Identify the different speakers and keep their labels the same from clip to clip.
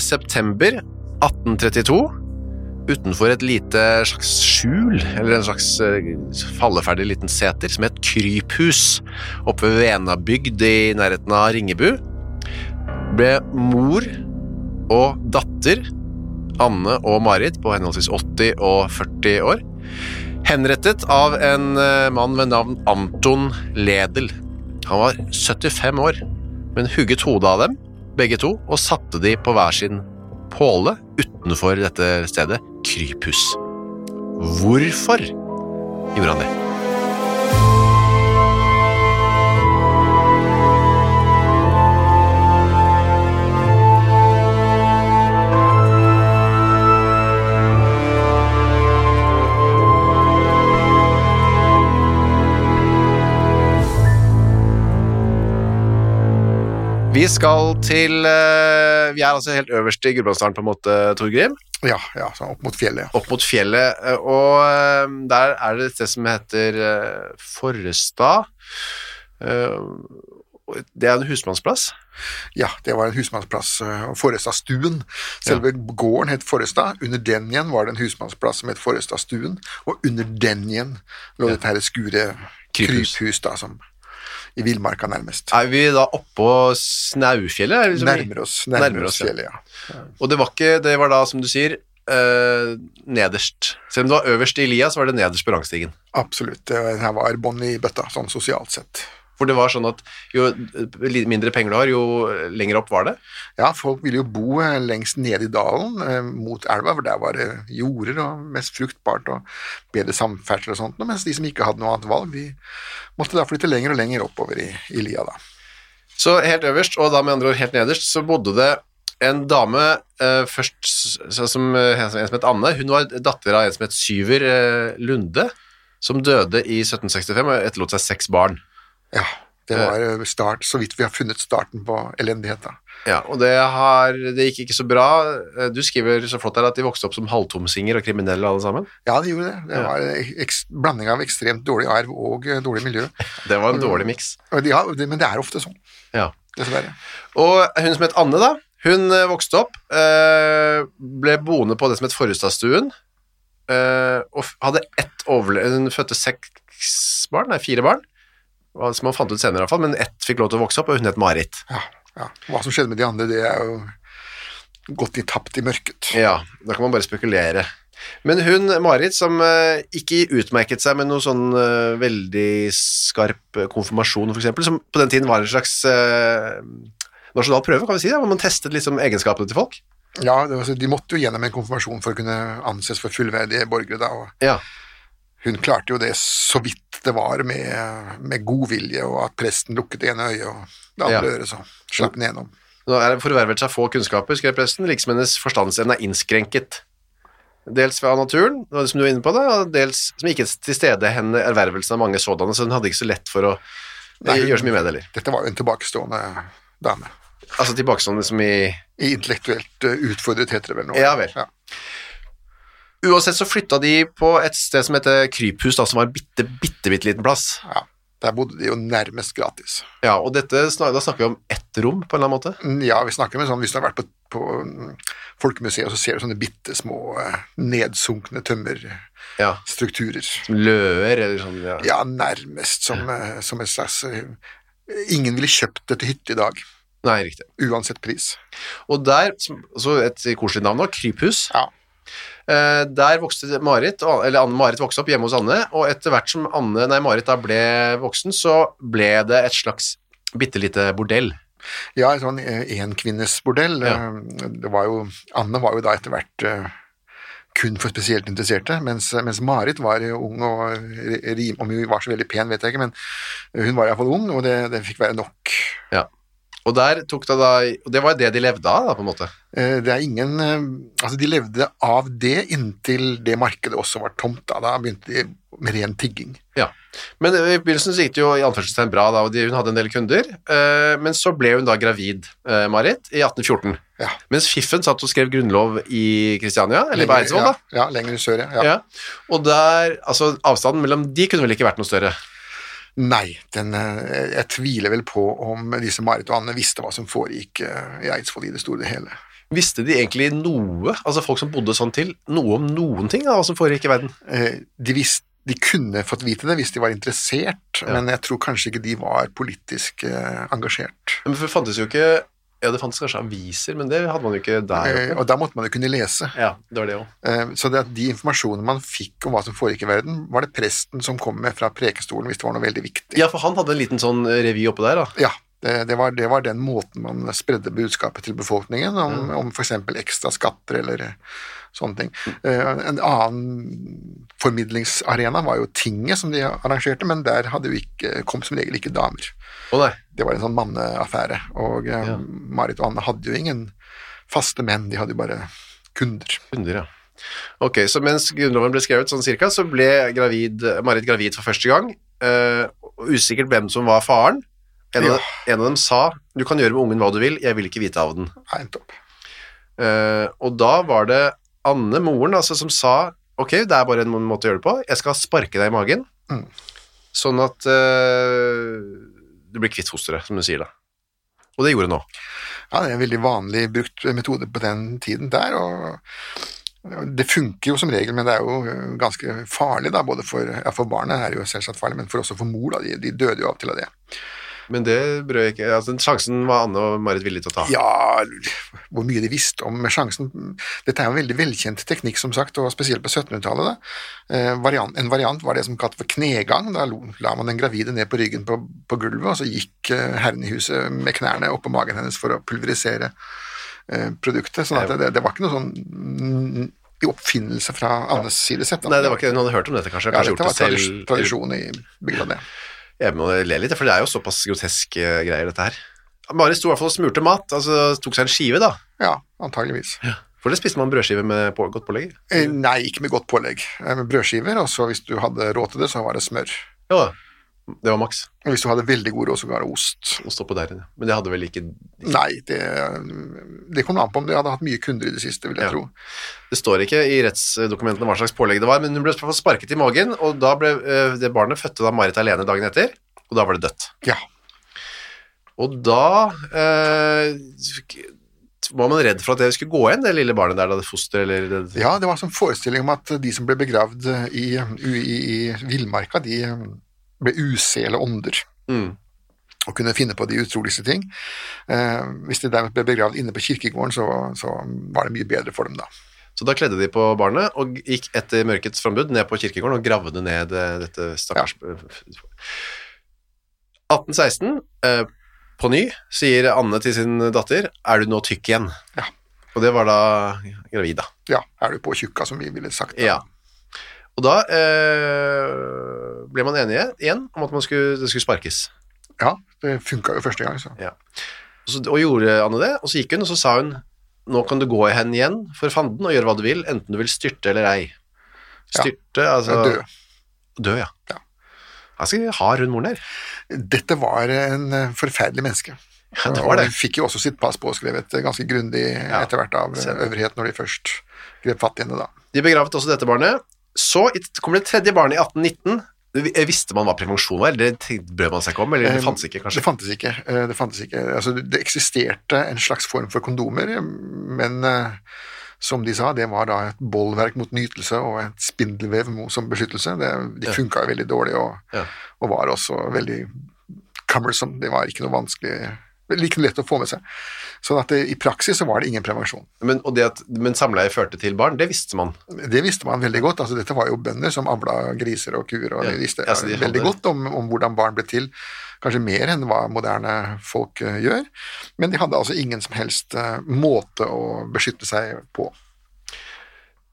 Speaker 1: September 1832 utenfor et lite slags skjul, eller en slags eh, falleferdig liten seter, som het Kryphus, oppe ved Venabygd i nærheten av Ringebu, ble mor og datter, Anne og Marit, på henholdsvis 80 og 40 år, henrettet av en eh, mann ved navn Anton Ledel. Han var 75 år, men hugget hodet av dem, begge to, og satte de på hver sin påle utenfor dette stedet, Kryphus. Hvorfor gjorde han det? Vi skal til eh, Vi er altså helt øverst i Gudbrandsdalen, på en måte, Torgrim.
Speaker 2: Ja, ja, sånn opp mot fjellet.
Speaker 1: Opp mot fjellet. eh, Og eh, der er det et sted som heter eh, Forrestad. Eh, og Det er en husmannsplass.
Speaker 2: Ja, det var en husmannsplass. eh, Forrestadstuen. Selve gården het Forrestad. Under den igjen var det en husmannsplass som het Forrestadstuen. Og under den igjen lå dette her skure
Speaker 1: Kryphus.
Speaker 2: kryphus, da, som i villmarka nærmest.
Speaker 1: Er vi da oppå Snaufjellet? Liksom
Speaker 2: Nærmer oss, nærmer
Speaker 1: Nærmer
Speaker 2: oss
Speaker 1: ja.
Speaker 2: fjellet, ja.
Speaker 1: Og det var ikke Det var da, som du sier, eh, nederst. Selv om det var øverst i lia, så var det nederst på rangstigen.
Speaker 2: Absolutt. Det her var bånn i bøtta, sånn sosialt sett.
Speaker 1: For det var sånn at jo mindre penger du har, jo lenger opp var det.
Speaker 2: Ja, folk ville jo bo eh, lengst nede i dalen eh, mot elva, for der var det jorder og mest fruktbart og bedre samferdsel og sånt, mens de som ikke hadde noe annet valg, de måtte da flytte lenger og lenger oppover i, i lia da.
Speaker 1: Så helt øverst, og da med andre ord helt nederst, så bodde det en dame eh, først som, eh, en som het Anne. Hun var datter av en som het Syver eh, Lunde, som døde i 1765 og etterlot seg seks barn.
Speaker 2: Ja, det var eh, start, så vidt vi har funnet starten på elendighet da.
Speaker 1: Ja, og det, har, det gikk ikke så bra. Eh, Du skriver så flott her at de vokste opp som halvtomsinger og kriminelle alle sammen.
Speaker 2: Ja, de gjorde det. Det var en blanding av ekstremt dårlig arv og eh, dårlig miljø.
Speaker 1: Det var en dårlig miks.
Speaker 2: Det, men det er ofte sånn,
Speaker 1: Ja.
Speaker 2: dessverre.
Speaker 1: Og hun som het Anne, da, hun vokste opp, ble boende på det som het Forrestadstuen, og hadde ett overle... Hun fødte seks barn, nei, fire barn, som man fant ut senere i hvert fall, men ett fikk lov til å vokse opp, og hun het Marit.
Speaker 2: Ja, ja. Hva som skjedde med de andre, det er jo gått i tapt i mørket.
Speaker 1: Ja, da kan man bare spekulere. Men hun, Marit, som eh, ikke utmerket seg med noe sånn eh, veldig skarp eh, konfirmasjon, eksempel, som på den tiden var en slags nasjonal prøve, kan vi si det, hvor man testet liksom egenskapene til folk.
Speaker 2: Ja, det var, de måtte jo gjennom en konfirmasjon for å kunne anses for fullverdige borgere da, og
Speaker 1: Ja,
Speaker 2: hun klarte jo det så vidt det var med, med godvilje, og at presten lukket det ene øyet, og det andre
Speaker 1: Ja.
Speaker 2: øret, så slapp den gjennom.
Speaker 1: Nå er det forvervet seg få kunnskaper, skrev presten, liksom hennes forstandsevne er innskrenket. Dels fra naturen, som du var inne på det, og dels som ikke til stede henne ervervelsen av mange sådanne, så hun hadde ikke så lett for å
Speaker 2: Nei,
Speaker 1: gjøre så mye med det heller.
Speaker 2: Dette var jo en tilbakestående dame.
Speaker 1: Altså tilbakestående som i
Speaker 2: I intellektuelt eh, utfordret heter det vel nå.
Speaker 1: Ja vel.
Speaker 2: Ja.
Speaker 1: Uansett så flytta de på et sted som heter Kryphus, da, som var en bitte, bitte, bitte liten plass.
Speaker 2: ja. Der bodde de jo nærmest gratis.
Speaker 1: Ja, og dette, da snakker vi om ett rom, på en eller annen måte.
Speaker 2: Mm, Ja, vi snakker med sånn, hvis du har vært på, på mm, Folkemuseet, så ser du sånne bitte små eh, nedsunkne tømmerstrukturer.
Speaker 1: Ja, som løer, eller sånn, ja.
Speaker 2: Ja, nærmest som, eh, som et slags eh, Ingen ville kjøpt det til hytte i dag,
Speaker 1: Nei, riktig.
Speaker 2: uansett pris.
Speaker 1: Og der, så et koselig navn nå, Kryphus.
Speaker 2: Ja.
Speaker 1: Eh, der vokste Marit, eller Anne Marit vokste opp hjemme hos Anne, og etter hvert som Anne, nei, Marit da ble voksen, så ble det et slags bitte lite bordell.
Speaker 2: Ja, en sånn eh, enkvinnesbordell.
Speaker 1: Ja.
Speaker 2: Eh, Det var jo, Anne var jo da etter hvert kun for spesielt interesserte, mens, mens Marit var ung og rim, Om hun var så veldig pen, vet jeg ikke, men hun var iallfall ung, og det, det fikk være nok.
Speaker 1: Ja. Og der tok det da, og det var det de levde av da, på en måte.
Speaker 2: Eh, Det er ingen eh, Altså, de levde av det inntil det markedet også var tomt. Da, da begynte de med ren tigging.
Speaker 1: Ja. Men i begynnelsen så gikk det jo i anførselstegn bra da, og hun hadde en del kunder, eh, men så ble hun da gravid, eh, Marit, i 1814.
Speaker 2: Ja.
Speaker 1: Mens Fiffen satt og skrev grunnlov i Kristiania, eller på Eidsvoll da.
Speaker 2: Ja, ja, lenger sør, ja. Ja.
Speaker 1: Og der, altså avstanden mellom de kunne vel ikke vært noe større.
Speaker 2: Nei, den, eh, jeg tviler vel på om disse Marit og Anne visste hva som foregikk eh, i Eidsvoll i det store og hele.
Speaker 1: Visste de egentlig noe, altså folk som bodde sånn til, noe om noen ting av hva som foregikk i verden?
Speaker 2: Eh, De, visste, de kunne fått vite det hvis de var interessert, men jeg tror kanskje ikke de var politisk engasjert.
Speaker 1: Men for det fantes jo ikke, ja det fantes kanskje aviser, men det hadde man jo ikke der
Speaker 2: Eh,
Speaker 1: oppe.
Speaker 2: Og da måtte man jo kunne lese.
Speaker 1: Ja, det var det også.
Speaker 2: Eh, Så det at de informasjonene man fikk om hva som foregikk i verden, var det presten som kom med fra prekestolen hvis det var noe veldig viktig.
Speaker 1: Ja, for han hadde en liten sånn revy oppe der da.
Speaker 2: Ja, det, det, var, det var den måten man spredde budskapet til befolkningen om, om f.eks. ekstra skatter eller eh, sånne ting. Eh, En annen formidlingsarena var jo tinget som de arrangerte, men der jo ikke, kom som regel ikke damer.
Speaker 1: Å nei,
Speaker 2: Det var en sånn manneaffære, og eh,
Speaker 1: Ja.
Speaker 2: Marit og Anne hadde jo ingen faste menn, de hadde jo bare kunder.
Speaker 1: kunder ja. Ok, så mens grunnloven ble skrevet sånn cirka, så ble gravid, Marit gravid for første gang, Uh, og usikkert hvem som var faren. En, av, en av dem sa, du kan gjøre med ungen hva du vil, jeg vil ikke vite av den.
Speaker 2: Nei, topp.
Speaker 1: Eh, og da var det Anne, moren, altså, som sa Ok, det er bare en måte å gjøre det på. Jeg skal sparke deg i magen,
Speaker 2: Mm.
Speaker 1: sånn at eh, du blir kvitt fosteret, som du sier da. Og det gjorde hun òg.
Speaker 2: Ja, det er en veldig vanlig brukt metode på den tiden der, og det funker jo som regel, men det er jo ganske farlig da, både for, ja, for barnet er det jo selvsagt farlig, men for også for mor da, de, de døde jo av til av det.
Speaker 1: Men det brød ikke altså, Sjansen var Anne og Marit villige til å ta.
Speaker 2: Ja, hvor mye de visste om sjansen. Dette er jo en veldig velkjent teknikk, som sagt, og spesielt på 1700-tallet. Eh, variant, en variant var det som kalt for knegang. Da la man den gravide ned på ryggen på, på gulvet, og så gikk eh, herren i huset med knærne oppå magen hennes for å pulverisere eh, produktet. sånn at det, det var ikke noe sånn mm, i oppfinnelse fra Annes side sett.
Speaker 1: Nei, det var ikke Hun hadde hørt om dette, kanskje?
Speaker 2: ja,
Speaker 1: kanskje
Speaker 2: dette var
Speaker 1: det
Speaker 2: tradisjon i bygda, det.
Speaker 1: Jeg må le litt, for det er jo såpass groteske greier, dette her. Mari sto i hvert fall og smurte mat, altså tok seg en skive, da.
Speaker 2: Ja, antageligvis.
Speaker 1: For det spiste man brødskive med på, godt pålegg.
Speaker 2: Eh, Nei, ikke med godt pålegg. Eh, Med brødskiver, og så hvis du hadde råd til det, så var det smør.
Speaker 1: Ja, det var maks.
Speaker 2: Hvis du hadde veldig god råd, så var det ost.
Speaker 1: Å stå på der. Men det hadde vel ikke
Speaker 2: Nei, det, det kom an på om de hadde hatt mye kunder i det siste, vil jeg
Speaker 1: Ja.
Speaker 2: tro.
Speaker 1: Det står ikke i rettsdokumentene hva slags pålegg det var, men hun ble sparket i magen, og da ble eh, det barnet fødte da Marit alene dagen etter, og da var det dødt.
Speaker 2: Ja.
Speaker 1: Og da eh, var man redd for at det skulle gå igjen, det lille barnet der, da det foster eller det,
Speaker 2: ja, det var en forestilling om at de som ble begravd i, i, i villmarka, de ble usele ånder.
Speaker 1: Mm.
Speaker 2: Og kunne finne på de utroligste ting. Eh, hvis de derimot ble begravd inne på kirkegården, så, så var det mye bedre for dem da.
Speaker 1: Så da kledde de på barnet og gikk etter mørkets frambud ned på kirkegården og gravde ned eh, dette stakkars 1816, eh, på ny, sier Anne til sin datter, er du nå tykk igjen?
Speaker 2: Ja.
Speaker 1: Og det var da gravid, da.
Speaker 2: Ja, er du på tjukka, som vi ville sagt. da.
Speaker 1: Ja. Og da eh, ble man enige igjen om at man skulle, det skulle sparkes.
Speaker 2: Ja, det funka jo første gang, så.
Speaker 1: Ja. Og, så, og gjorde Anne det, og så gikk hun, og så sa hun nå kan du gå hen igjen for fanden og gjøre hva du vil, enten du vil styrte eller ei. Styrte, altså
Speaker 2: Dø.
Speaker 1: Dø, ja.
Speaker 2: Ja.
Speaker 1: Ganske hard hun moren her.
Speaker 2: Dette var en eh, forferdelig menneske.
Speaker 1: Ja, det var det.
Speaker 2: Og de fikk jo også sitt pass påskrevet eh, ganske grundig etter hvert av
Speaker 1: ser
Speaker 2: øvrighet når de først grep fatt i henne, da.
Speaker 1: De begravet også dette barnet. Så kommer det tredje barnet i 1819. Vi- Visste man hva prevensjon var, eller det brød man seg ikke om, eller det fantes ikke,
Speaker 2: Det
Speaker 1: kanskje?
Speaker 2: fantes ikke. eh, Det, fantes ikke. Altså, det eksisterte en slags form for kondomer, men eh, som de sa, det var da et bollverk mot nytelse og et spindelvev som beskyttelse. Det, de
Speaker 1: Ja.
Speaker 2: funka jo veldig dårlig og,
Speaker 1: Ja.
Speaker 2: og var også veldig cumbersome, det var ikke noe vanskelig, like lett å få med seg. Sånn at det, i praksis så var det ingen prevensjon.
Speaker 1: Men, og det at, men samleie førte til barn, det visste man.
Speaker 2: Det visste man veldig godt. altså Dette var jo bønder som avla griser og kuer, og
Speaker 1: Ja,
Speaker 2: de visste
Speaker 1: altså, så de
Speaker 2: veldig
Speaker 1: hadde-
Speaker 2: godt om, om hvordan barn ble til. Kanskje mer enn hva moderne folk eh, gjør. Men de hadde altså ingen som helst eh, måte å beskytte seg på.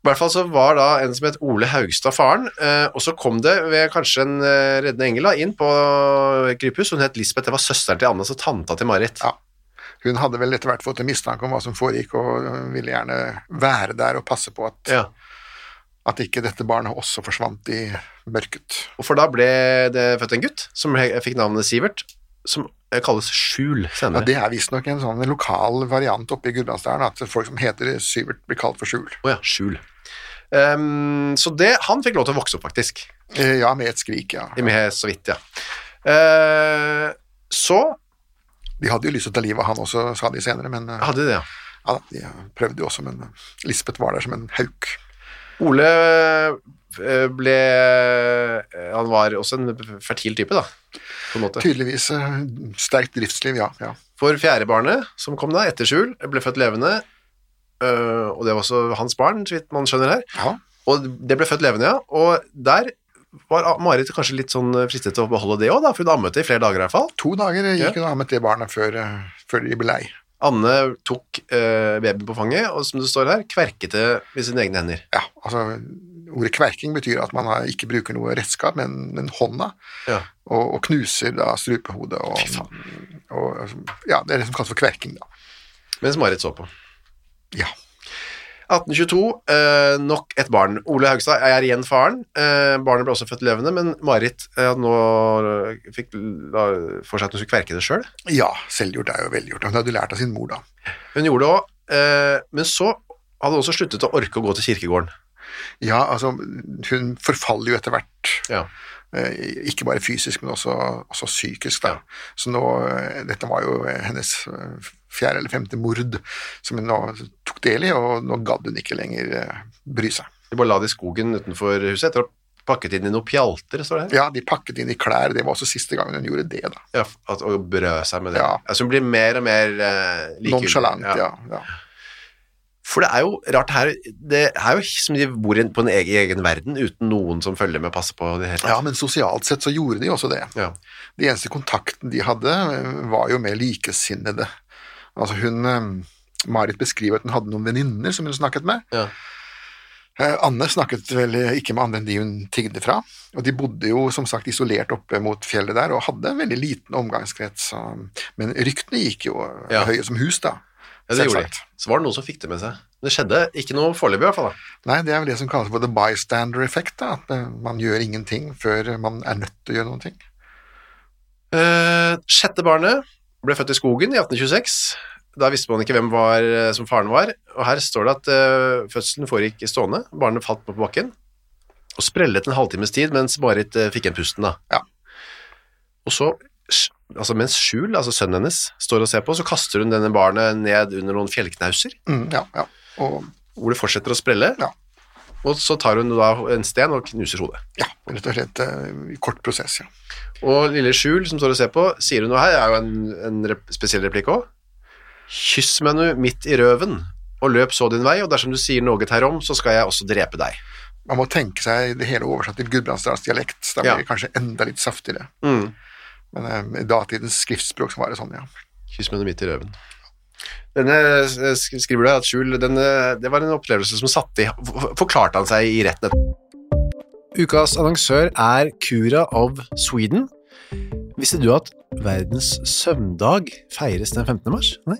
Speaker 1: I hvert fall så var da en som het Ole Haugstad faren, eh, og så kom det ved kanskje en eh, reddende engel da, inn på Krypus, hun het Lisbeth, det var søsteren til Anne, så tanta til Marit.
Speaker 2: Ja. Hun hadde vel etter hvert fått en mistanke om hva som foregikk, og ville gjerne være der og passe på at,
Speaker 1: Ja.
Speaker 2: at ikke dette barnet også forsvant i mørket.
Speaker 1: Og for da ble det født en gutt, som fikk navnet Sivert, som eh, kalles Skjul
Speaker 2: Ja, det er visstnok en sånn lokal variant oppe i Gudbrandsdalen, at folk som heter Sivert, blir kalt for Skjul.
Speaker 1: Åja, Skjul. Ehm, så det, han fikk lov til å vokse opp faktisk,
Speaker 2: Eh, Ja, med et skrik, ja.
Speaker 1: med så vidt, ja. Uh, så
Speaker 2: De hadde jo lyst til å ta livet av han også, sa de senere, men øh,
Speaker 1: hadde de det, ja.
Speaker 2: ja, de prøvde jo også, men Lisbeth var der som en hauk.
Speaker 1: Ole eh, ble eh, Han var også en fertil type, da, på en måte.
Speaker 2: Tydeligvis sterkt driftsliv, ja. ja.
Speaker 1: For fjerde barnet, som kom da etter Skjul, ble født levende, øh, og det var også hans barn, så vidt man skjønner her.
Speaker 2: ja.
Speaker 1: Og det ble født levende, ja. Og der var Marit kanskje litt sånn fristet til å beholde det òg, da, for hun ammet det i flere dager i hvert fall.
Speaker 2: To dager gikk hun og ammet det barnet før, øh, før de ble lei.
Speaker 1: Anne tok uh, babyen på fanget, og som det står her, kverket det med sine egne hender.
Speaker 2: Ja, altså Ordet kverking betyr at man ikke bruker noe redskap, men, men hånda,
Speaker 1: Ja.
Speaker 2: og, og knuser da strupehodet. Og, og, ja, det er det som kalles for kverking, da.
Speaker 1: Mens Marit så på.
Speaker 2: Ja.
Speaker 1: 1822, øh, nok et barn. Ole Haugstad er igjen faren. Eh, barnet ble også født levende, men Marit eh, nå fikk la for seg at hun skulle kverke det sjøl.
Speaker 2: Ja, selvgjort er jo velgjort. Hun hadde lært av sin mor, da.
Speaker 1: Hun gjorde det òg, eh, men så hadde hun også sluttet å orke å gå til kirkegården.
Speaker 2: Ja, altså, hun forfaller jo etter hvert.
Speaker 1: Ja.
Speaker 2: Eh, Ikke bare fysisk, men også, også psykisk. Da. Så nå, eh, dette var jo hennes eh, fjerde eller femte mord som hun nå tok del i, og nå gadd hun ikke lenger bry seg.
Speaker 1: De bare la det i skogen utenfor huset etter å pakket inn i noen pjalter, står det her.
Speaker 2: Ja, de pakket inn i klær, det var også siste gangen hun gjorde det, da.
Speaker 1: Ja, at, og brød seg med det.
Speaker 2: Ja.
Speaker 1: Altså hun blir mer og mer uh, likegyldig.
Speaker 2: Nonchalant, ja. ja.
Speaker 1: For det er jo rart her, det er jo som de bor på en egen, egen verden uten noen som følger med og passer på det hele tatt.
Speaker 2: Ja, men sosialt sett så gjorde de også det.
Speaker 1: Ja.
Speaker 2: De eneste kontakten de hadde, eh, var jo med likesinnede. Altså hun eh, Marit beskriver at hun hadde noen venninner som hun snakket med.
Speaker 1: Ja.
Speaker 2: Eh, Anne snakket vel ikke med andre enn de hun tigde fra, og de bodde jo som sagt isolert oppe mot fjellet der og hadde en veldig liten omgangskrets, men ryktene gikk jo
Speaker 1: Ja.
Speaker 2: høye som hus, da.
Speaker 1: Ja, det gjorde de. Så var det noen som fikk det med seg. Men det skjedde ikke noe foreløpig i hvert fall. da.
Speaker 2: Nei, det er vel det som kalles for the bystander effect, da, at eh, man gjør ingenting før man er nødt til å gjøre noen ting.
Speaker 1: Eh, sjette barnet ble født i skogen i 1826. Da visste man ikke hvem var, eh, som faren var, og her står det at uh, fødselen foregikk stående. Barnet falt på bakken og sprellet en halvtimes tid mens Marit uh, fikk igjen pusten. da.
Speaker 2: Ja.
Speaker 1: Og så, altså mens Skjul, altså sønnen hennes, står og ser på, så kaster hun denne barnet ned under noen fjellknauser,
Speaker 2: Mm, ja, ja. Og
Speaker 1: hvor det fortsetter å sprelle,
Speaker 2: Ja.
Speaker 1: og så tar hun da en sten og knuser hodet.
Speaker 2: ja, rett og slett i kort prosess, ja.
Speaker 1: Og lille Skjul, som står og ser på, sier hun noe her, er jo en, en rep spesiell replikk òg. Kyss meg nå midt i røven, og løp så din vei, og dersom du sier noe herom, så skal jeg også drepe deg.
Speaker 2: Man må tenke seg det hele oversatt til gudbrandsdalsdialekt, da blir
Speaker 1: Ja.
Speaker 2: kanskje enda litt saftigere.
Speaker 1: Mm.
Speaker 2: Men eh, i datidens skriftspråk så var det sånn, ja.
Speaker 1: Kyss med det midt i røven. Denne eh, skriver du at Skjul, denne, det var en opplevelse som satte i, forklarte han seg i retten. Ukas annonsør er Cura of Sweden. Visste du at verdens søvndag feires den 15. mars? Nei.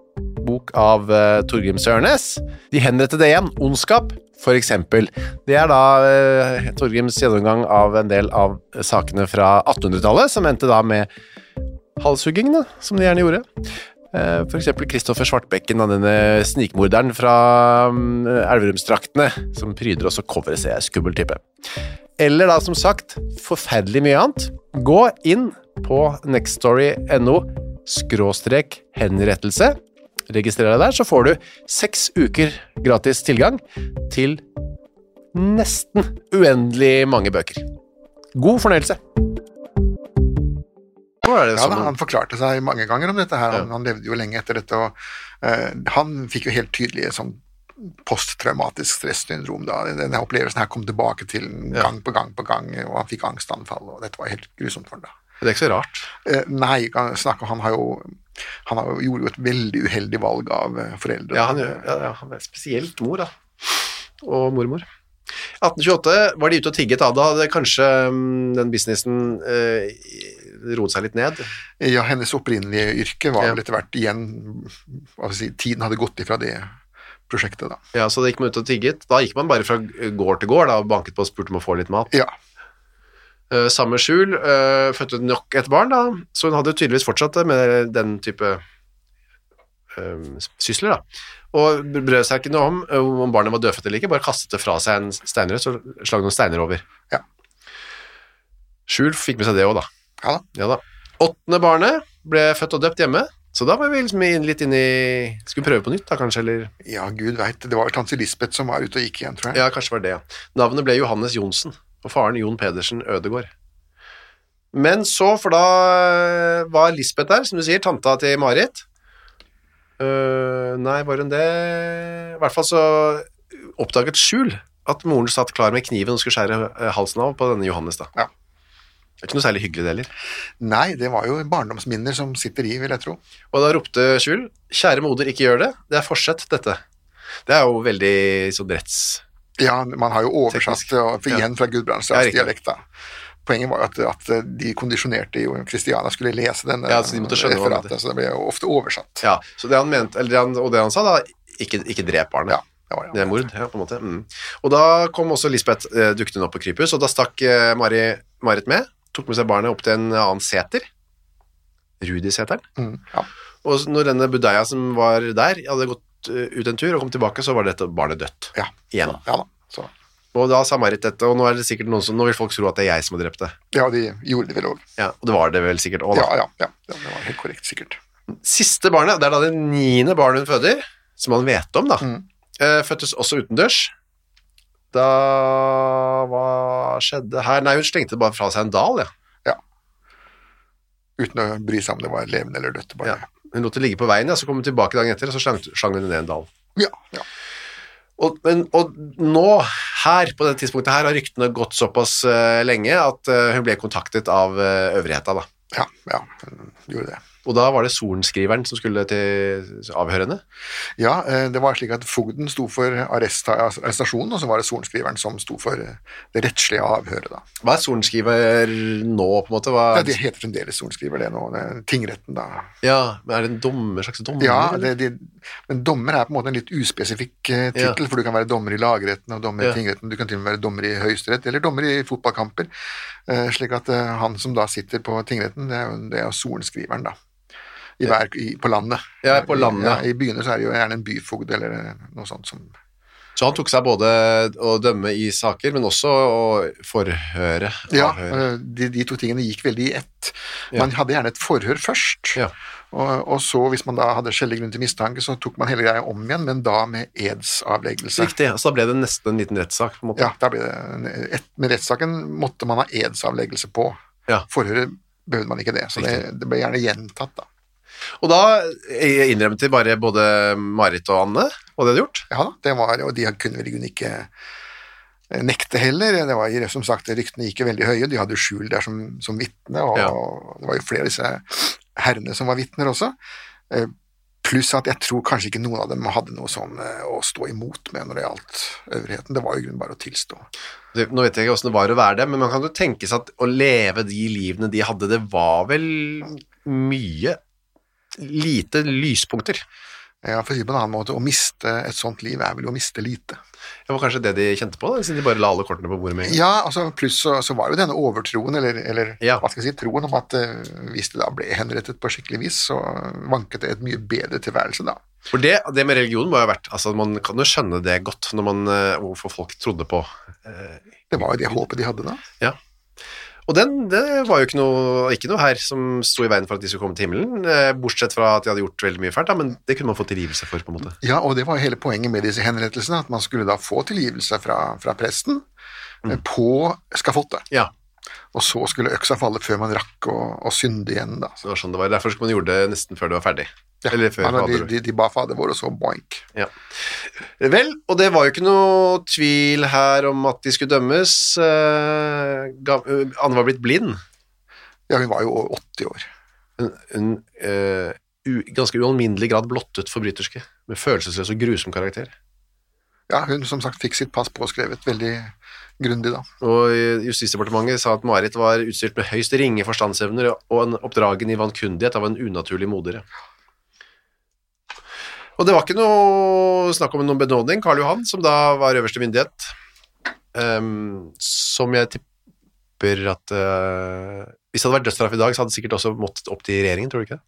Speaker 1: bok av uh, Torgrim Sørnes. De henrettede igjen, Ondskap, for eksempel. Det er da uh, Torgrims gjennomgang av en del av sakene fra 1800-tallet, som endte da med halshugging, som de gjerne gjorde. Uh, for eksempel Kristoffer Svartbekken, denne snikmorderen fra um, Elverumsdraktene, som pryder også coveret, ser jeg, skummel type. Eller da, som sagt, forferdelig mye annet. Gå inn på nextstory.no skråstrek henrettelse registrer deg der, så får du seks uker gratis tilgang til nesten uendelig mange bøker. God fornøyelse!
Speaker 2: ja, da, han forklarte seg mange ganger om dette. her, ja. Han levde jo lenge etter dette. og uh, Han fikk jo helt tydelig sånn posttraumatisk stressyndrom. da, Denne opplevelsen her kom tilbake til gang på gang på gang, og han fikk angstanfall. og Dette var helt grusomt for ham da.
Speaker 1: Det er ikke så rart?
Speaker 2: Uh, nei, snakke, han har jo han gjorde jo et veldig uheldig valg av eh, foreldre.
Speaker 1: Ja, han, ja, han er spesielt mor, da. Og mormor. 1828 var de ute og tigget Da, Da hadde kanskje um, den businessen eh, roet seg litt ned?
Speaker 2: Ja, hennes opprinnelige yrke var ja. vel etter hvert igjen si, Tiden hadde gått ifra det prosjektet, da.
Speaker 1: Ja, Så da gikk man ut og tigget. Da gikk man bare fra gård til gård da, og banket på og spurte om å få litt mat?
Speaker 2: Ja.
Speaker 1: Uh, samme skjul uh, fødte nok et barn, da, så hun hadde tydeligvis fortsatt med den type uh, sysler. da. Og brød seg ikke noe om om barnet var dødfødt eller ikke, bare kastet det fra seg en steinrøst og slag noen steiner over.
Speaker 2: Ja.
Speaker 1: Skjul fikk med seg det òg, da.
Speaker 2: Ja da.
Speaker 1: Ja da. Åttende barnet ble født og døpt hjemme. Så da var vi liksom litt inn i Skulle prøve på nytt, da, kanskje, eller?
Speaker 2: Ja, gud veit. Det var vel tante Lisbeth som var ute og gikk igjen, tror jeg.
Speaker 1: Ja, kanskje var det. Navnet ble Johannes Johnsen og faren Jon Pedersen Ødegård. Men så, for da eh, var Lisbeth der, som du sier, tanta til Marit. Uh, nei, var hun det I hvert fall så oppdaget Skjul at moren satt klar med kniven og skulle skjære eh, halsen av på denne Johannes. da.
Speaker 2: Ja.
Speaker 1: Det er ikke noe særlig hyggelig, det heller.
Speaker 2: Nei, det var jo barndomsminner som sitter i, vil jeg tro.
Speaker 1: Og da ropte Skjul 'Kjære moder, ikke gjør det. Det er forsett, dette'. Det er jo veldig sånn retts
Speaker 2: ja, man har jo oversatt det igjen fra Gudbrandsdals dialekt. da. Poenget var jo at, at, de kondisjonerte jo Kristiana skulle lese denne
Speaker 1: ja, så de
Speaker 2: referatet, så det ble jo ofte oversatt.
Speaker 1: Ja, så det han mente, eller det han, Og det han sa, da, ikke, ikke drep barnet.
Speaker 2: Ja, det, var,
Speaker 1: det er mord, ja, på en måte. Mm. Og da kom også Lisbeth eh, dukket opp på krypus, og da stakk eh, Mari, Marit med, tok med seg barnet opp til en annen seter. Rudiseteren.
Speaker 2: Mm, ja.
Speaker 1: Og når denne budeia som var der, hadde gått ut en tur og kom tilbake, så var dette barnet dødt.
Speaker 2: Ja.
Speaker 1: Igjen.
Speaker 2: Ja da. Så.
Speaker 1: Og da sa Marit dette, og nå er det sikkert noen som, nå vil folk tro at det er jeg som har drept det.
Speaker 2: Ja, de gjorde det vel òg.
Speaker 1: Ja, og det var det vel sikkert òg,
Speaker 2: da. Ja, ja, ja, det var helt korrekt, sikkert.
Speaker 1: Siste barnet, det er da det niende barnet hun føder, som man vet om, da,
Speaker 2: mm.
Speaker 1: Eh, fødtes også utendørs. Da Hva skjedde her? Nei, hun slengte bare fra seg en dal, ja.
Speaker 2: ja. Uten å bry seg om det var levende eller dødt. Bare.
Speaker 1: Ja. Hun lot det ligge på veien, ja, så kom hun tilbake dagen etter, og så slang hun ned en dal.
Speaker 2: Ja, ja.
Speaker 1: Og, men, og, nå, her, på det tidspunktet her, har ryktene gått såpass uh, lenge at uh, hun ble kontaktet av uh, øvrigheta, da.
Speaker 2: Ja, ja, hun gjorde det.
Speaker 1: Og da var det sorenskriveren som skulle til avhørende?
Speaker 2: Ja, eh, det var slik at fogden sto for arrestasjonen, og så var det sorenskriveren som sto for eh, det rettslige avhøret. Da.
Speaker 1: Hva er sorenskriver nå, på en måte? Hva...
Speaker 2: Ja, Det heter fremdeles sorenskriver, det nå. Tingretten, da.
Speaker 1: Ja, men Er det en dommer, slags dommer?
Speaker 2: Ja, det, det, men dommer er på en måte en litt uspesifikk eh, tittel,
Speaker 1: Ja.
Speaker 2: for du kan være dommer i lagretten og dommer
Speaker 1: Ja.
Speaker 2: i tingretten, du kan til og med være dommer i høyesterett, eller dommer i fotballkamper. Slik at han som da sitter på tingretten, det er jo sorenskriveren, da. I hver, i, på landet.
Speaker 1: Ja, på landet.
Speaker 2: Ja, I byene så er det jo gjerne en byfogd eller noe sånt som
Speaker 1: Så han tok seg både å dømme i saker, men også å forhøre,
Speaker 2: Ja, eh, de, de to tingene gikk veldig i ett.
Speaker 1: Ja.
Speaker 2: Man hadde gjerne et forhør først,
Speaker 1: Ja.
Speaker 2: og, og så, hvis man da hadde skjellig grunn til mistanke, så tok man hele greia om igjen, men da med edsavleggelse.
Speaker 1: Riktig, så da ble det nesten en liten rettssak, på en måte.
Speaker 2: Ja, da ble det en- et, Med rettssaken måtte man ha edsavleggelse på.
Speaker 1: Ja.
Speaker 2: Forhøret behøvde man ikke det, så det, det ble gjerne gjentatt, da.
Speaker 1: Og da innrømte de bare både Marit og Anne hva de hadde gjort.
Speaker 2: Ja det var, og de kunne vel ikke eh, nekte heller. Det var som sagt, Ryktene gikk jo veldig høye, de hadde skjul der som, som vitne, og
Speaker 1: Ja.
Speaker 2: det var jo flere av disse herrene som var vitner også. Eh, Pluss at jeg tror kanskje ikke noen av dem hadde noe sånn eh, å stå imot med når det gjaldt øvrigheten. Det var jo grunn grunnen bare å tilstå.
Speaker 1: Det, nå vet jeg ikke hvordan det var å være det, men man kan jo tenke seg at å leve de livene de hadde, det var vel mye lite lyspunkter.
Speaker 2: Ja, For å si på en annen måte, å miste et sånt liv er vel å miste lite.
Speaker 1: Det var kanskje det de kjente på, da, siden de bare la alle kortene på bordet med en gang.
Speaker 2: Ja, altså pluss så, så var jo denne overtroen, eller, eller
Speaker 1: Ja.
Speaker 2: hva skal jeg si, troen om at uh, hvis det da ble henrettet på skikkelig vis, så vanket det et mye bedre tilværelse da.
Speaker 1: For det, det med religion må jo ha vært altså Man kan jo skjønne det godt når man, uh, hvorfor folk trodde på
Speaker 2: Det var jo det håpet de hadde da.
Speaker 1: Ja. Og den, det var jo ikke noe, ikke noe her som sto i veien for at de skulle komme til himmelen, eh, bortsett fra at de hadde gjort veldig mye fælt, da, men det kunne man få tilgivelse for, på en måte.
Speaker 2: Ja, og det var jo hele poenget med disse henrettelsene, at man skulle da få tilgivelse fra, fra presten
Speaker 1: Mm.
Speaker 2: eh, på skafottet.
Speaker 1: Ja,
Speaker 2: Og så skulle øksa falle før man rakk å, å synde igjen da.
Speaker 1: det var sånn det var. Derfor skulle man gjøre det nesten før det var ferdig.
Speaker 2: Ja,
Speaker 1: Eller før
Speaker 2: de, de, de ba fader vår, og så boink.
Speaker 1: Ja. Vel, og det var jo ikke noe tvil her om at de skulle dømmes. Eh, eh, Anne var blitt blind.
Speaker 2: Ja, hun var jo 80 år.
Speaker 1: En, hun uh, ganske ualminnelig grad blottet forbryterske, med følelsesløs og grusom karakter.
Speaker 2: Ja, hun som sagt fikk sitt pass påskrevet veldig grundig da.
Speaker 1: Og Justisdepartementet sa at Marit var utstyrt med høyst ringe forstandsevner og en oppdragen i vankundighet av en unaturlig modere. Og det var ikke noe snakk om noen benådning. Karl Johan, som da var øverste myndighet, um, som jeg tipper at uh, Hvis det hadde vært dødsstraff i dag, så hadde det sikkert også måttet opp til regjeringen, tror du ikke det?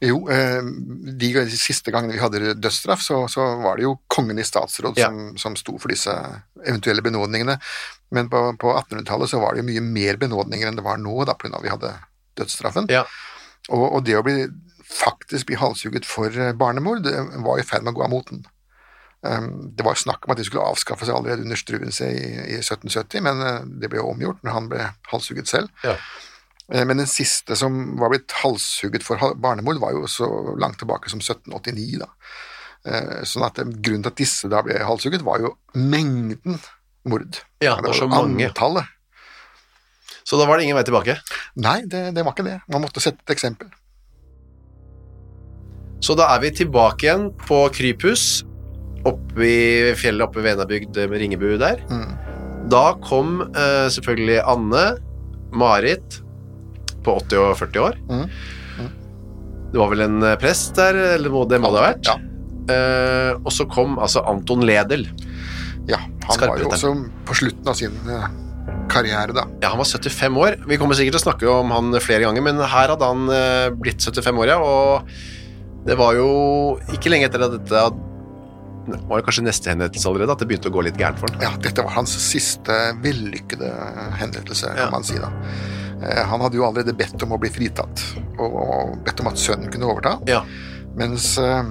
Speaker 2: Jo, eh, de, siste gangene vi hadde dødsstraff, så, så var det jo kongen i statsråd
Speaker 1: Ja.
Speaker 2: som, som sto for disse eventuelle benådningene. Men på, på 1800-tallet så var det jo mye mer benådninger enn det var nå, da, av vi hadde dødsstraffen.
Speaker 1: Ja.
Speaker 2: Og, og det å bli faktisk bli halshugget for eh, barnemord, det var i ferd med å gå av moten. Um, det var snakk om at de skulle avskaffe seg allerede under Struensee i, i 1770, men eh, det ble jo omgjort når han ble halshugget selv.
Speaker 1: Ja.
Speaker 2: Eh, Men den siste som var blitt halshugget for barnemord, var jo så langt tilbake som 1789. da. Eh, Sånn at eh, Grunnen til at disse da ble halshugget, var jo mengden mord.
Speaker 1: Ja, det var så mange.
Speaker 2: Antallet.
Speaker 1: Så da var det ingen vei tilbake.
Speaker 2: Nei, det, det var ikke det. Man måtte sette et eksempel.
Speaker 1: Så da er vi tilbake igjen på Kryphus, oppe i fjellet oppe ved Venabygd med Ringebu der.
Speaker 2: Mm.
Speaker 1: Da kom uh, selvfølgelig Anne, Marit, på 80 og 40 år.
Speaker 2: Mm.
Speaker 1: Det var vel en eh, prest der, eller må, det må det ha vært.
Speaker 2: Ja.
Speaker 1: Uh, og så kom altså Anton Ledel.
Speaker 2: Ja, han var jo også på slutten av sin uh, karriere, da.
Speaker 1: Ja, Han var 75 år. Vi kommer sikkert til å snakke om han flere ganger, men her hadde han eh, blitt 75 år, ja. Og det var jo ikke lenge etter at dette det var kanskje neste henrettelse allerede, at det begynte å gå litt gærent for ham.
Speaker 2: Ja, dette var hans siste vellykkede henrettelse, kan
Speaker 1: Ja.
Speaker 2: man si da. Eh, Han hadde jo allerede bedt om å bli fritatt, og- og bedt om at sønnen kunne overta.
Speaker 1: Ja.
Speaker 2: Mens eh,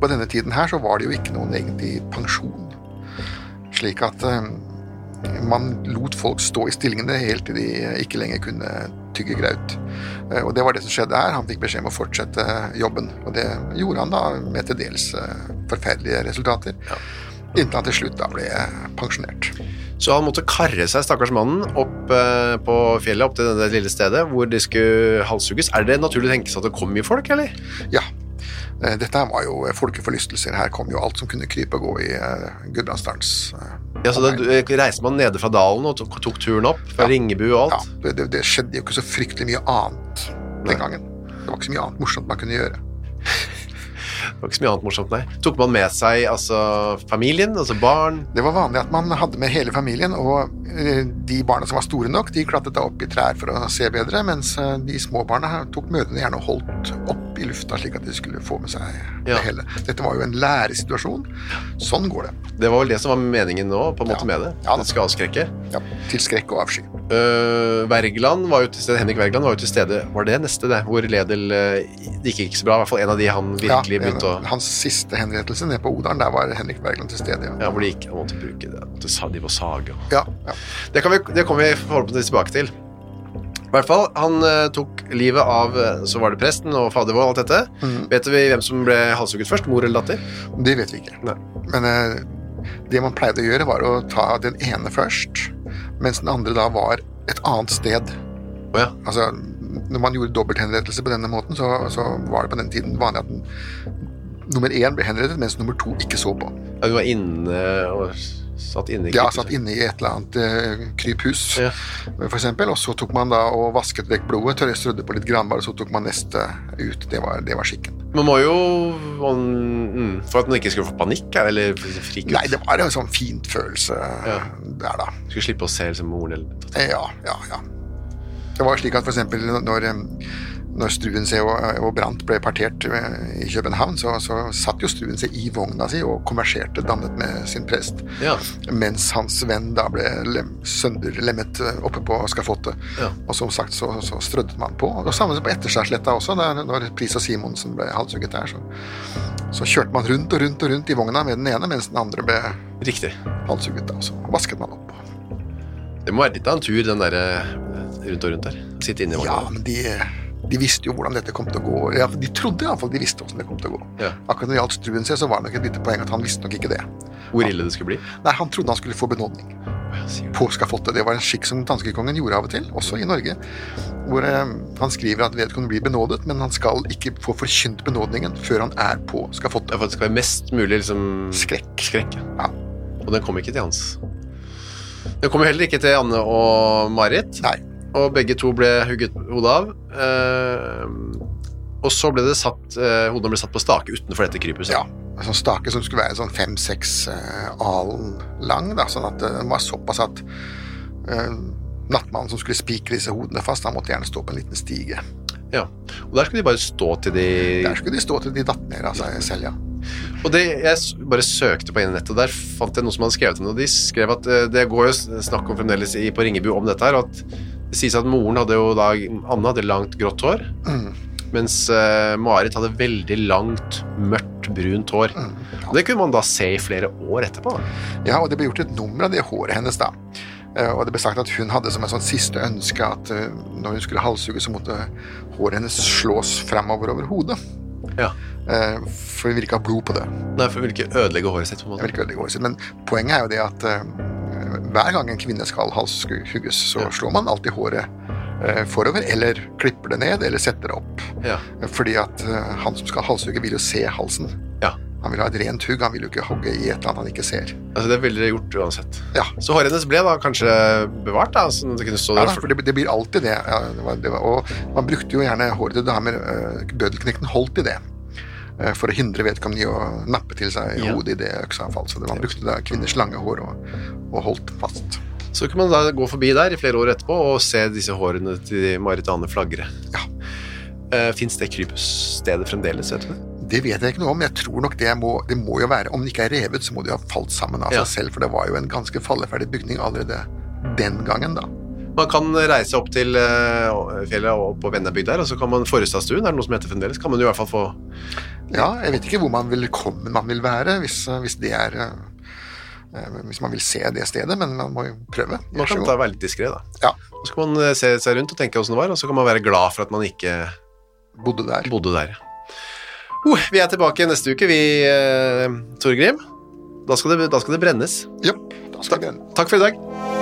Speaker 2: på denne tiden her så var det jo ikke noen egentlig pensjon. Slik at eh, man lot folk stå i stillingene helt til de ikke lenger kunne tygge graut. Eh, Og det var det som skjedde her. Han fikk beskjed om å fortsette jobben, og det gjorde han da med til dels eh, forferdelige resultater. Inntil han til slutt da ble pensjonert.
Speaker 1: Så han måtte karre seg, stakkars mannen, opp eh, på fjellet, opp til det lille stedet hvor de skulle halshugges. Er det naturlig å tenke seg at det kom mye folk, eller?
Speaker 2: Ja. Eh, Dette var jo folkeforlystelser. Her kom jo alt som kunne krype og gå i uh, Gudbrandsdalens eh,
Speaker 1: Ja, så da eh, reiste man nede fra dalen og tok, tok turen opp fra
Speaker 2: Ja.
Speaker 1: Ringebu og
Speaker 2: Ja,
Speaker 1: alt?
Speaker 2: det, det, det skjedde jo ikke så fryktelig mye annet den gangen. Det var ikke så mye annet morsomt man kunne gjøre.
Speaker 1: Det var ikke så mye annet morsomt, nei. Tok man med seg altså familien, altså barn?
Speaker 2: Det var vanlig at man hadde med hele familien, og eh, de barna som var store nok, de klatret da opp i trær for å se bedre, mens eh, de små barna tok mødrene gjerne og holdt opp i lufta slik at de skulle få med seg
Speaker 1: Ja.
Speaker 2: det hele. Dette var jo en læresituasjon. Sånn går det.
Speaker 1: Det var vel det som var meningen nå, på en måte
Speaker 2: Ja.
Speaker 1: med det.
Speaker 2: Ja.
Speaker 1: Det skal avskrekke.
Speaker 2: Ja, til skrekk og avsky.
Speaker 1: Øh, Wergeland var jo til stede, Henrik Wergeland var jo til stede Var det neste, det? Hvor Ledel uh, Det gikk ikke så bra. I hvert fall en av de han virkelig
Speaker 2: Ja,
Speaker 1: begynte å
Speaker 2: Hans siste henrettelse nede på Odalen, der var Henrik Wergeland til stede. Ja.
Speaker 1: Ja, hvor de gikk han måtte bruke det. Måtte sa- De var sage og
Speaker 2: Ja, ja.
Speaker 1: Det, kan vi, det kommer vi forhåpentligvis tilbake til. I hvert fall, Han uh, tok livet av Så var det presten og fader vår og alt dette.
Speaker 2: Mm.
Speaker 1: Vet vi hvem som ble halshugget først? Mor eller datter?
Speaker 2: Det vet vi ikke.
Speaker 1: Nei.
Speaker 2: Men det man pleide å gjøre, var å ta den ene først, mens den andre da var et annet sted.
Speaker 1: Oh, ja.
Speaker 2: Altså, når man gjorde dobbelthenrettelse på denne måten, så, så var det på den tiden vanlig at den, nummer én ble henrettet, mens nummer to ikke så på.
Speaker 1: ja. vi var inne og satt inne i
Speaker 2: Ja, satt inne i et eller annet eh, kryphus,
Speaker 1: Ja.
Speaker 2: for eksempel, og så tok man da og vasket vekk blodet, tørre strødde på litt granbar, og så tok man neste ut. Det var, det var skikken.
Speaker 1: Man må jo man, mm, For at man ikke skulle få panikk her, eller frike ut.
Speaker 2: Nei, det var en sånn fint følelse
Speaker 1: Ja.
Speaker 2: der, da.
Speaker 1: Skulle slippe å se liksom, moren eller
Speaker 2: Eh, Ja, ja, ja. Det var slik at eksempel når, eh, når Struensee og, og Brandt ble partert eh, i København, så, så satt jo Struensee i vogna si og konverserte dannet med sin prest,
Speaker 1: Ja.
Speaker 2: mens hans venn da ble lem, sønderlemmet eh, oppe på skafottet.
Speaker 1: Ja.
Speaker 2: Og som sagt så, så strødde man på. Og samme på Etterskjærsletta også, der, når Pris og Simonsen ble halshugget der, så, så kjørte man rundt og rundt og rundt i vogna med den ene, mens den andre ble
Speaker 1: Riktig.
Speaker 2: halshugget. da, og så vasket man opp.
Speaker 1: Det må være litt av en tur, den der eh, rundt og rundt der. Sitte inne i
Speaker 2: Ja, men de, de visste jo hvordan dette kom til å gå. Ja, de trodde iallfall de visste hvordan det kom til å gå.
Speaker 1: Ja.
Speaker 2: Akkurat når det gjaldt Struensee, så var det nok et lite poeng at han visste nok ikke det.
Speaker 1: Hvor ille det skulle bli.
Speaker 2: Nei, Han trodde han skulle få benådning
Speaker 1: Ja,
Speaker 2: på skafottet. Det var en skikk som danskekongen gjorde av og til, også i Norge. Hvor eh, han skriver at vedkommende blir benådet, men han skal ikke få forkynt benådningen før han er på
Speaker 1: Ja,
Speaker 2: skafottet.
Speaker 1: for det skal være mest mulig liksom
Speaker 2: Skrekk.
Speaker 1: skrekk.
Speaker 2: Ja.
Speaker 1: Og den kom ikke til hans. Den kom heller ikke til Anne og Marit.
Speaker 2: Nei.
Speaker 1: Og begge to ble hugget hodet av. Eh, og så ble det satt eh, hodene ble satt på stake utenfor dette kryphuset.
Speaker 2: Ja. En sånn stake som skulle være sånn fem-seks eh, alen lang, da, sånn at den var såpass at nattmannen som skulle spikre disse hodene fast, han måtte gjerne stå på en liten stige.
Speaker 1: Ja. Og der skulle de bare stå til de
Speaker 2: Der skulle de stå til de datt ned av seg selv, ja.
Speaker 1: Og det, jeg bare søkte på internettet, og der fant jeg noe som hadde skrevet om det. Og de skrev at det går jo snakk om fremdeles på Ringebu om dette her, at det sies at moren hadde jo da Anne hadde langt grått hår,
Speaker 2: Mm.
Speaker 1: mens uh, Marit hadde veldig langt, mørkt, brunt hår.
Speaker 2: Mm.
Speaker 1: Og det kunne man da se i flere år etterpå.
Speaker 2: Ja, og det ble gjort et nummer av det håret hennes da. Eh, Og det ble sagt at hun hadde som en sånn siste ønske at eh, når hun skulle halshugge, så måtte håret hennes slås framover over hodet.
Speaker 1: Ja.
Speaker 2: For hun ville ikke ha blod på det.
Speaker 1: Nei, for hun ville ikke ødelegge håret sitt. på en
Speaker 2: Jeg
Speaker 1: måte.
Speaker 2: vil ikke ødelegge håret sitt. Men poenget er jo det at hver gang en kvinne skal halshugges, så slår man alltid håret eh, forover, eller klipper det ned, eller setter det opp.
Speaker 1: Ja.
Speaker 2: Fordi at eh, han som skal halshugge, vil jo se halsen.
Speaker 1: Ja.
Speaker 2: Han vil ha et rent hugg, han vil jo ikke hogge i et eller annet han ikke ser.
Speaker 1: Altså, det ville dere gjort uansett.
Speaker 2: Ja,
Speaker 1: Så håret hennes ble da kanskje bevart, da, sånn det
Speaker 2: ja da, for det, det blir alltid det. Ja, det, var, det var, og man brukte jo gjerne håret til damer. eh, Bødelknekten holdt i det. Eh, For å hindre vedkommende i å nappe til seg
Speaker 1: Ja.
Speaker 2: hodet i det falt. Så det, man brukte da kvinners lange hår og, og holdt fast.
Speaker 1: Så kunne man da gå forbi der i flere år etterpå og se disse hårene til Marit Ane flagre.
Speaker 2: Ja.
Speaker 1: Uh, Fins det krypstedet fremdeles, vet du det?
Speaker 2: Det vet jeg ikke noe om. Jeg tror nok det må, det må jo være Om det ikke er revet, så må det jo ha falt sammen av
Speaker 1: Ja.
Speaker 2: seg selv. For det var jo en ganske falleferdig bygning allerede den gangen, da.
Speaker 1: Man kan reise opp til eh, fjellet og på Vennabygd der, og så kan man Forestadstuen, er det noe som heter fremdeles, kan man jo i hvert fall få
Speaker 2: Ja, jeg vet ikke hvor man velkommen man vil være, hvis, hvis det er eh, eh, Hvis man vil se det stedet, men man må jo prøve.
Speaker 1: Man kan ta være litt diskré, da.
Speaker 2: Ja,
Speaker 1: Så skal man eh, se seg rundt og tenke åssen det var, og så kan man være glad for at man ikke
Speaker 2: bodde der.
Speaker 1: bodde der. Uh, vi er tilbake neste uke, vi, uh, Torgrim. Da skal, det, da skal det brennes.
Speaker 2: Ja, da skal det brennes.
Speaker 1: Takk for i dag.